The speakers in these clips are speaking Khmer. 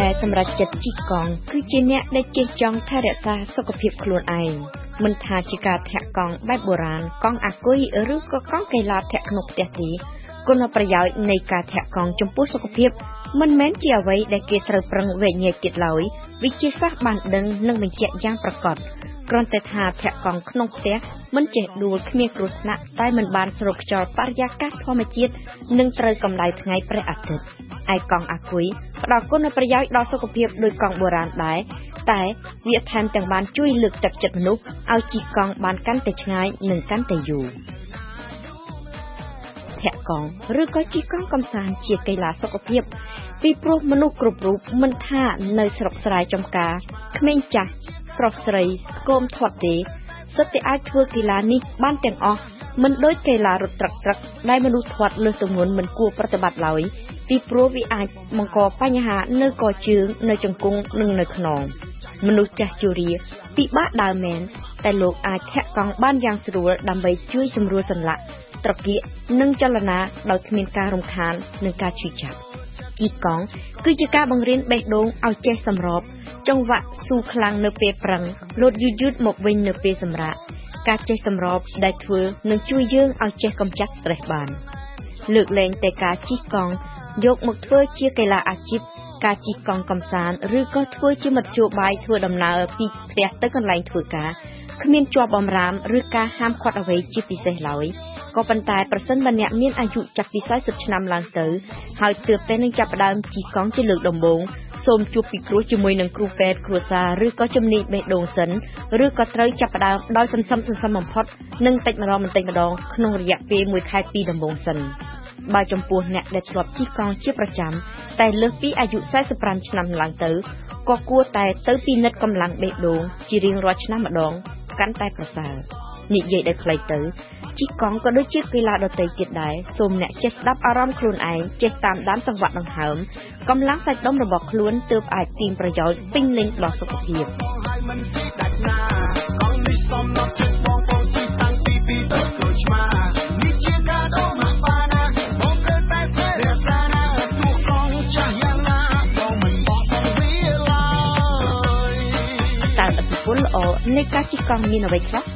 ដែលសម្រាប់ចិត្តជីកង់គឺជាអ្នកដែលចេះចង់ថែរក្សាសុខភាពខ្លួនឯងមិនថាជាការធាក់កង់បែបបុរាណកង់អាគុយឬក៏កង់កីឡាធាក់ក្នុងផ្ទះទេគុណប្រយោជន៍នៃការធាក់កង់ចំពោះសុខភាពមិនមែនជាអ្វីដែលគេត្រូវប្រឹងវែងញែកទៀតឡើយវិទ្យាសាស្ត្របានដឹងនិងបញ្ជាក់យ៉ាងប្រកប គ្រាន់តែថាធាក់កង់ក្នុងផ្ទះមិនចេះដួលគ្មានគ្រោះថ្នាក់តែមិនបានស្រូបខ្យល់បរិយាកាសធម្មជាតិនិងត្រូវកម្ដៅថ្ងៃព្រះអាទិត្យឯកង់អាគុយផ្ដល់គុណប្រយោជន៍ដល់សុខភាពដោយកង់បុរាណដែរតែវាថែមទាំងបានជួយលើកទឹកចិត្តមនុស្សឲ្យជិះកង់បានកាន់តែឆ្ងាយនិងកាន់តែយូរ ធាក់កង់ឬក៏ជិះកង់កំសាន្តជាកីឡាសុខភាព ពីព្រោះមនុស្សគ្រប់រូបមិនថានៅស្រុកស្រែចំការក្មេងចាស់ប្រុសស្រីស្គមធាត់ទេសុទ្ធតែអាចធ្វើកីឡានេះបានទាំងអស់មិនដូចកីឡារត់ត្រឹកត្រឹកដែលមនុស្សធាត់លើសទម្ងន់មិនគួរប្រតិបត្តិឡើយពីព្រោះវាអាចបង្កបញ្ហានៅកជើងនៅជង្គង់និងនៅខ្នងមនុស្សចាស់ជរាពិបាកដើរមែនតែលោកអាចធាក់កង់បានយ៉ាងស្រួលដើម្បីជួយសម្រួលសន្លាក់ ត្រកៀកនិងចលនាដោយគ្មានការរំខាននិងការឈឺចាប់ជីកង់គឺជាការបង្រៀនបេះដូងឲ្យចេះសម្របចង្វាក់ស៊ូខ្លាំងនៅពេលប្រឹងលោតយឺតយឺតមកវិញនៅពេលសម្រាកការចេះសម្របដែលធ្វើនឹងជួយយើងឲ្យចេះកម្ចាត់ stress បានលើកលែងតែការជិះកង់យកមកធ្វើជាកីឡាអាជីពការជិះកង់កំសាន្តឬក៏ធ្វើជាមធ្យោបាយធ្វើដំណើរពីផ្ទះទៅកន្លែងធ្វើការគ្មានជាប់បំរាមឬការហាមឃាត់អ្វីជាពិសេសឡើយ ក៏ប៉ុន្តែប្រសិនបើអ្នកមានអាយុចាប់ពី40ឆ្នាំឡើងទៅហើយទើបតែនឹងចាប់ផ្ដើមជិះកង់ជាលើកដំបូងសូមជួបពិគ្រោះជាមួយនឹងគ្រូពេទ្យគ្រួសារឬក៏ជំនាញបេះដូងសិនឬក៏ត្រូវចាប់ផ្ដើមដោយសន្សំសន្សំបំផុតនិងតិចម្ដងបន្តិចម្ដងក្នុងរយៈពេល1ខែពីដំបូងសិនបើចំពោះអ្នកដែលធ្លាប់ជិះកង់ជាប្រចាំតែលើសពីអាយុ45ឆ្នាំឡើងទៅក៏គួរតែទៅពិនិត្យកម្លាំងបេះដូងជារៀងរាល់ឆ្នាំម្ដងកាន់តែប្រសើរ និយាយដោយខ្លីទៅជិះកង់ក៏ដូចជាកីឡាដទៃទៀតដែរសូមអ្នកចេះស្ដាប់អារម្មណ៍ខ្លួនឯងចេះតាមដានសង្វាក់ដង្ហើមកម្លាំងសាច់ដុំរបស់ខ្លួនទើបអាចទាញប្រយោជន៍ពេញលេញដល់សុខភាពតើអតិពលល្អនៃការជិះកង់មានអ្វីខ្លះ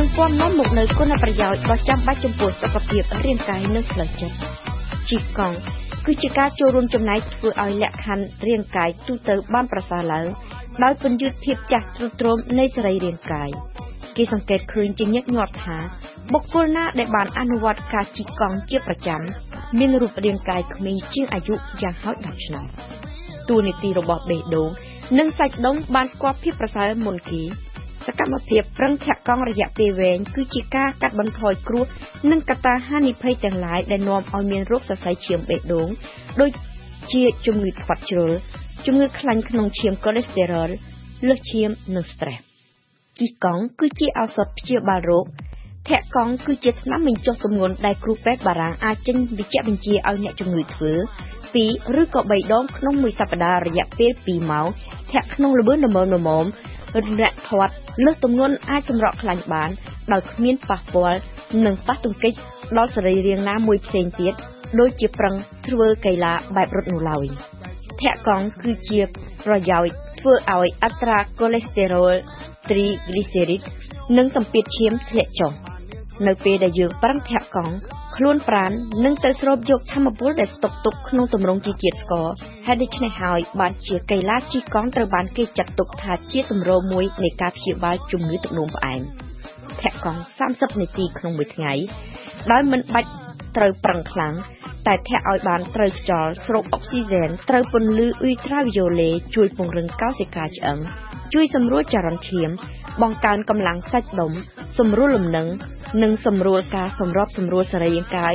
នឹងពំនាំមកនៅគុណប្រយោជន៍ដ៏ចាំបាច់ចំពោះសុខភាពរាងកាយនិងផ្លូវចិត្តជីកង់គឺជាការចូលរួមចំណែកធ្វើឲ្យលក្ខខណ្ឌរាងកាយទូទៅបានប្រសើរឡើងដោយពន្យឺតភាពចាស់ទ្រុឌទ្រោមនៃសរីរាង្គកាយគេសង្កេតឃើញជាញឹកញាប់ថាបុគ្គលណាដែលបានអនុវត្តការជិះកង់ជាប្រចាំមានរូបរាងកាយក្មេងជាងអាយុយ៉ាងហោច10ឆ្នាំតួនាទីរបស់បេះដូងនិងសាច់ដុំបានស្គាល់ភាពប្រសើរមុនគេ សកម្មភាពប្រឹងធាក់កង់រយៈពេលវែងគឺជាការកាត់បន្ថយគ្រោះនិងកត្តាហានិភ័យទាំងឡាយដែលនាំឲ្យមានរោគសរសៃឈាមបេះដូងដូចជាជំងឺស្វាត់ជ្រុលជំងឺខ្លាញ់ក្នុងឈាមកូលេស្តេរ៉ុលលើសឈាមនិង stress ជីកង់គឺជាឱសថព្យាបាលរោគធាក់កង់គឺជាថ្នាំបញ្ចុះទម្ងន់ដែលគ្រូពេទ្យបារាំងអាចចេញវិជ្ជបញ្ជាឲ្យអ្នកជំងឺធ្វើ2ឬក៏3ដងក្នុងមួយសប្តាហ៍រយៈពេល2ម៉ោងធាក់ក្នុងល្បឿនល្មមល្មម អ្នកធាត់លើសទម្ងន់អាចសម្រក់ខ្លាញ់បាន ដោយគ្មានប៉ះពាល់និងប៉ះទង្គិចដល់សរីរាង្គណាមួយផ្សេងទៀតដូចជាប្រឹងធ្វើកីឡាបែបរត់នោះឡើយធាក់កង់គឺជាប្រយោជន៍ធ្វើឲ្យអត្រាកូលេស្តេរ៉ុល triglycerid និងសម្ពាធឈាមធ្លាក់ចុះនៅពេលដែលយើងប្រឹងធាក់កង់ ខ្លួនប្រាននឹងទៅស្រូបយកធម្មពលដែលស្តុកទុកក្នុងទម្រង់ជាជាតិស្ករហេតុដូច្នេះហើយបានជាកីឡាជិះកង់ត្រូវបានគេចាត់ទុកថាជាទម្រង់មួយនៃការព្យាបាលជំងឺទឹកនោមផ្អែមធាក់កង់30នាទីក្នុងមួយថ្ងៃដោយមិនបាច់ត្រូវប្រឹងខ្លាំងតែធាក់ឲ្យបានត្រូវខ្យល់ស្រូបអុកស៊ីហ្សែនត្រូវពន្លឺអ៊ុយត្រាវីយ៉ូឡេជួយពង្រឹងកោសិកាឆ្អឹងជួយសម្រួលចរន្តឈាមបង្កើនកម្លាំងសាច់ដុំសម្រួលលំនឹង និងសម្រួលការសម្របសម្រួលសរីរាង្គកាយ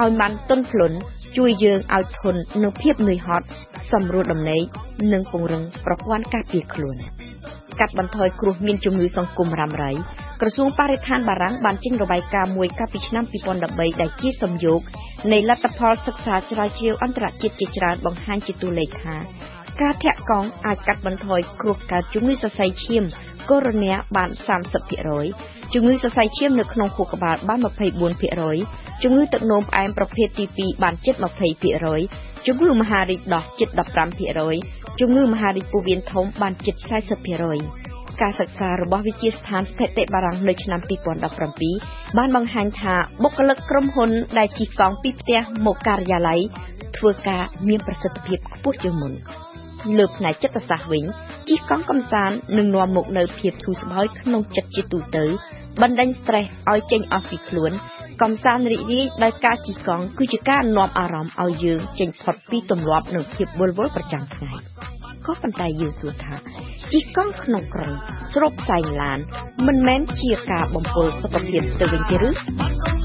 ឲ្យបានទន់ភ្លន់ជួយយើងឲ្យធន់នឹងភាពនឿយហត់សម្រួលដំណេកនិងពង្រឹងប្រព័ន្ធការពារខ្លួនកាត់បន្ថយគ្រោះមានជំងឺសង្គមរ៉ាំរ៉ៃក្រសួងបរិស្ថានបារាំងបានចេញរបាយការណ៍មួយកាលពីឆ្នាំ2013ដែលជាសំយោគនៃលទ្ធផលសិក្សាស្រាវជ្រាវអន្តរជាតិជាច្រើនបង្ហាញជាតួលេខថាការធាក់កង់អាចកាត់បន្ថយគ្រោះកើតជំងឺសរសៃឈាម កូរ៉ូណាបាន30%ជំងឺសរសៃឈាមនៅក្នុងខួរក្បាលបាន24%ជំងឺទឹកនោមផ្អែមប្រភេទទី2បានជិត20%ជំងឺមហារីកដោះជិត15%ជំងឺមហារីកពោះវៀនធំបានជិត40%ការសិក្សារបស់វិទ្យាស្ថានស្ថិតិបារាំងនៅឆ្នាំ2017បានបង្ហាញថាបុគ្គលិកក្រុមហ៊ុនដែលជិះកង់ពីផ្ទះមកការិយាល័យធ្វើការមានប្រសិទ្ធភាពខ្ពស់ជាងមុន លើផ្នែកចិត្តសាស្ត្រវិញ ជិះកង់កំសាន្តនឹងនាំមកនូវភាពធូរស្បើយក្នុងចិត្តជាទូទៅ បណ្ដេញ stress ឲ្យចេញអស់ពីខ្លួន កំសាន្តរីករាយដោយការជិះកង់គឺជាការនាំអារម្មណ៍ឲ្យយើងចេញផុតពីទម្លាប់និងភាពវល់វល់ប្រចាំថ្ងៃក៏ប៉ុន្តែយើងសួរថាជិះកង់ក្នុងក្រុងស្រូបផ្សែងឡាន មិនមែនជាការបំពុលសុខភាពទៅវិញទេឬ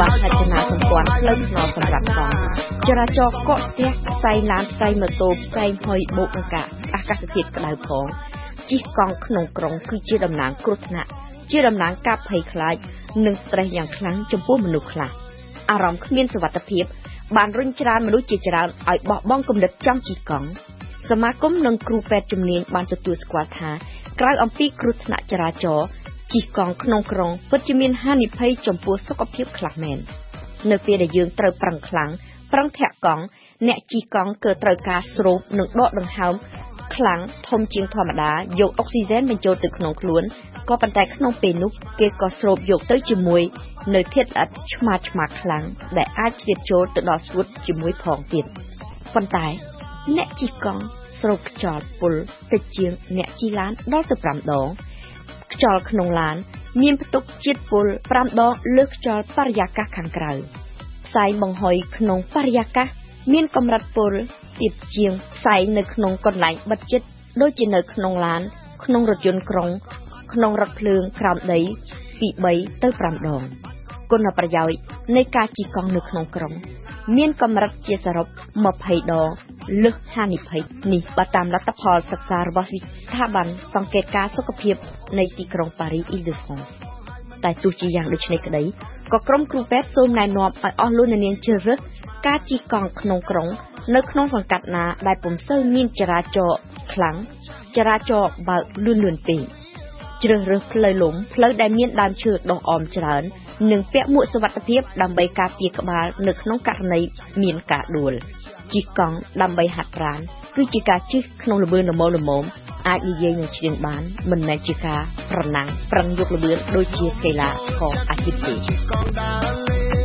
ផ្លូវថ្នល់សម្រាប់កង់ចរាចរណ៍កកស្ទះផ្សែងឡានផ្សែងម៉ូតូផ្សែងហុយបូកនឹងកាអាកាសធាតុក្តៅផងជិះកង់ក្នុងក្រុងគឺជាតំណាងគ្រោះថ្នាក់ជាតំណាងការភ័យខ្លាចនិងស្ត្រេសយ៉ាងខ្លាំងចំពោះមនុស្សខ្លះអារម្មណ៍គ្មានសុវត្ថិភាពបានរុញច្រានមនុស្សជាច្រើនឲ្យបោះបង់គំនិតចង់ជិះកង់សមាគមនិងគ្រូពេទ្យជំនាញបានទទួលស្គាល់ថាក្រៅអំពីគ្រោះថ្នាក់ចរាចរណ៍ ជិះកង់ក្នុងក្រុងពិតជាមានហានិភ័យចំពោះសុខភាពខ្លះមែន។នៅពេលដែលយើងត្រូវប្រឹងខ្លាំងប្រឹងធាក់កង់អ្នកជិះកង់គឺត្រូវការស្រូបនិងដកដង្ហើមខ្លាំងធំជាងធម្មតាយកអុកស៊ីហ្សែនបញ្ចូលទៅក្នុងខ្លួនក៏ប៉ុន្តែក្នុងពេលនោះគេក៏ស្រូបយកទៅជាមួយនៅធាតុល្អិតឆ្មាឆ្មាខ្លាំងដែលអាចជ្រៀតចូលទៅដល់ស្ងួតជាមួយផងទៀតប៉ុន្តែអ្នកជិះកង់ស្រូបខ្យល់ពុលតិចជាងអ្នកជិះឡានដល់ទៅ5ដង ខ្យល់ក្នុងឡាន មានផ្ទុកជាតិពុល5ដងលើសខ្យល់បរិយាកាសខាងក្រៅផ្សែងបង្ហុយក្នុងបរិយាកាសមានកម្រិតពុលទាបជាងផ្សែងនៅក្នុងកន្លែងបិទជិតដូចជានៅក្នុងឡាន ក្នុងរថយន្តក្រុង ក្នុងរថភ្លើងក្រោមដីពី3ទៅ5ដងគុណប្រយោជន៍នៃការជិះកង់នៅក្នុងក្រុង មានកម្រិតជាសរុប20ដងលើសហានិភ័យនេះបើតាមលទ្ធផលសិក្សារបស់ស្ថាប័នសង្កេតការសុខភាពនៃទីក្រុងប៉ារីសអ៊ីលដឺហ្វ្រង់តែទោះជាយ៉ាងដូចនេះក្តីក៏ក្រុមគ្រូពេទ្យសូមណែនាំឲ្យអស់លោកអ្នកនាងជ្រើសរើសការជិះកង់ក្នុងក្រុង នៅក្នុងសង្កាត់ណាដែលពុំសូវមានចរាចរណ៍ខ្លាំងចរាចរណ៍បើកលឿនលឿនពេកជ្រើសរើសផ្លូវលំផ្លូវដែលមានដើមឈើដុះអមច្រើន និងពាក់មួកសុវត្ថិភាពដើម្បីការពារក្បាលនៅក្នុងករណីមានការដួល ជិះកង់ដើម្បីហាត់ប្រាណគឺជាការជិះក្នុងល្បឿនល្មមល្មមអាចនិយាយនឹងឈ្នះបាន មិនមែនជាការប្រណាំងប្រឹងយកល្បឿនដូចជាកីឡាករអាជីពទេ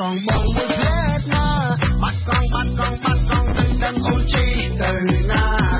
កងបងមួយផ្លែណាបាត់កងបាត់កងបាត់កងដឹងដឹងអូនជីទៅណា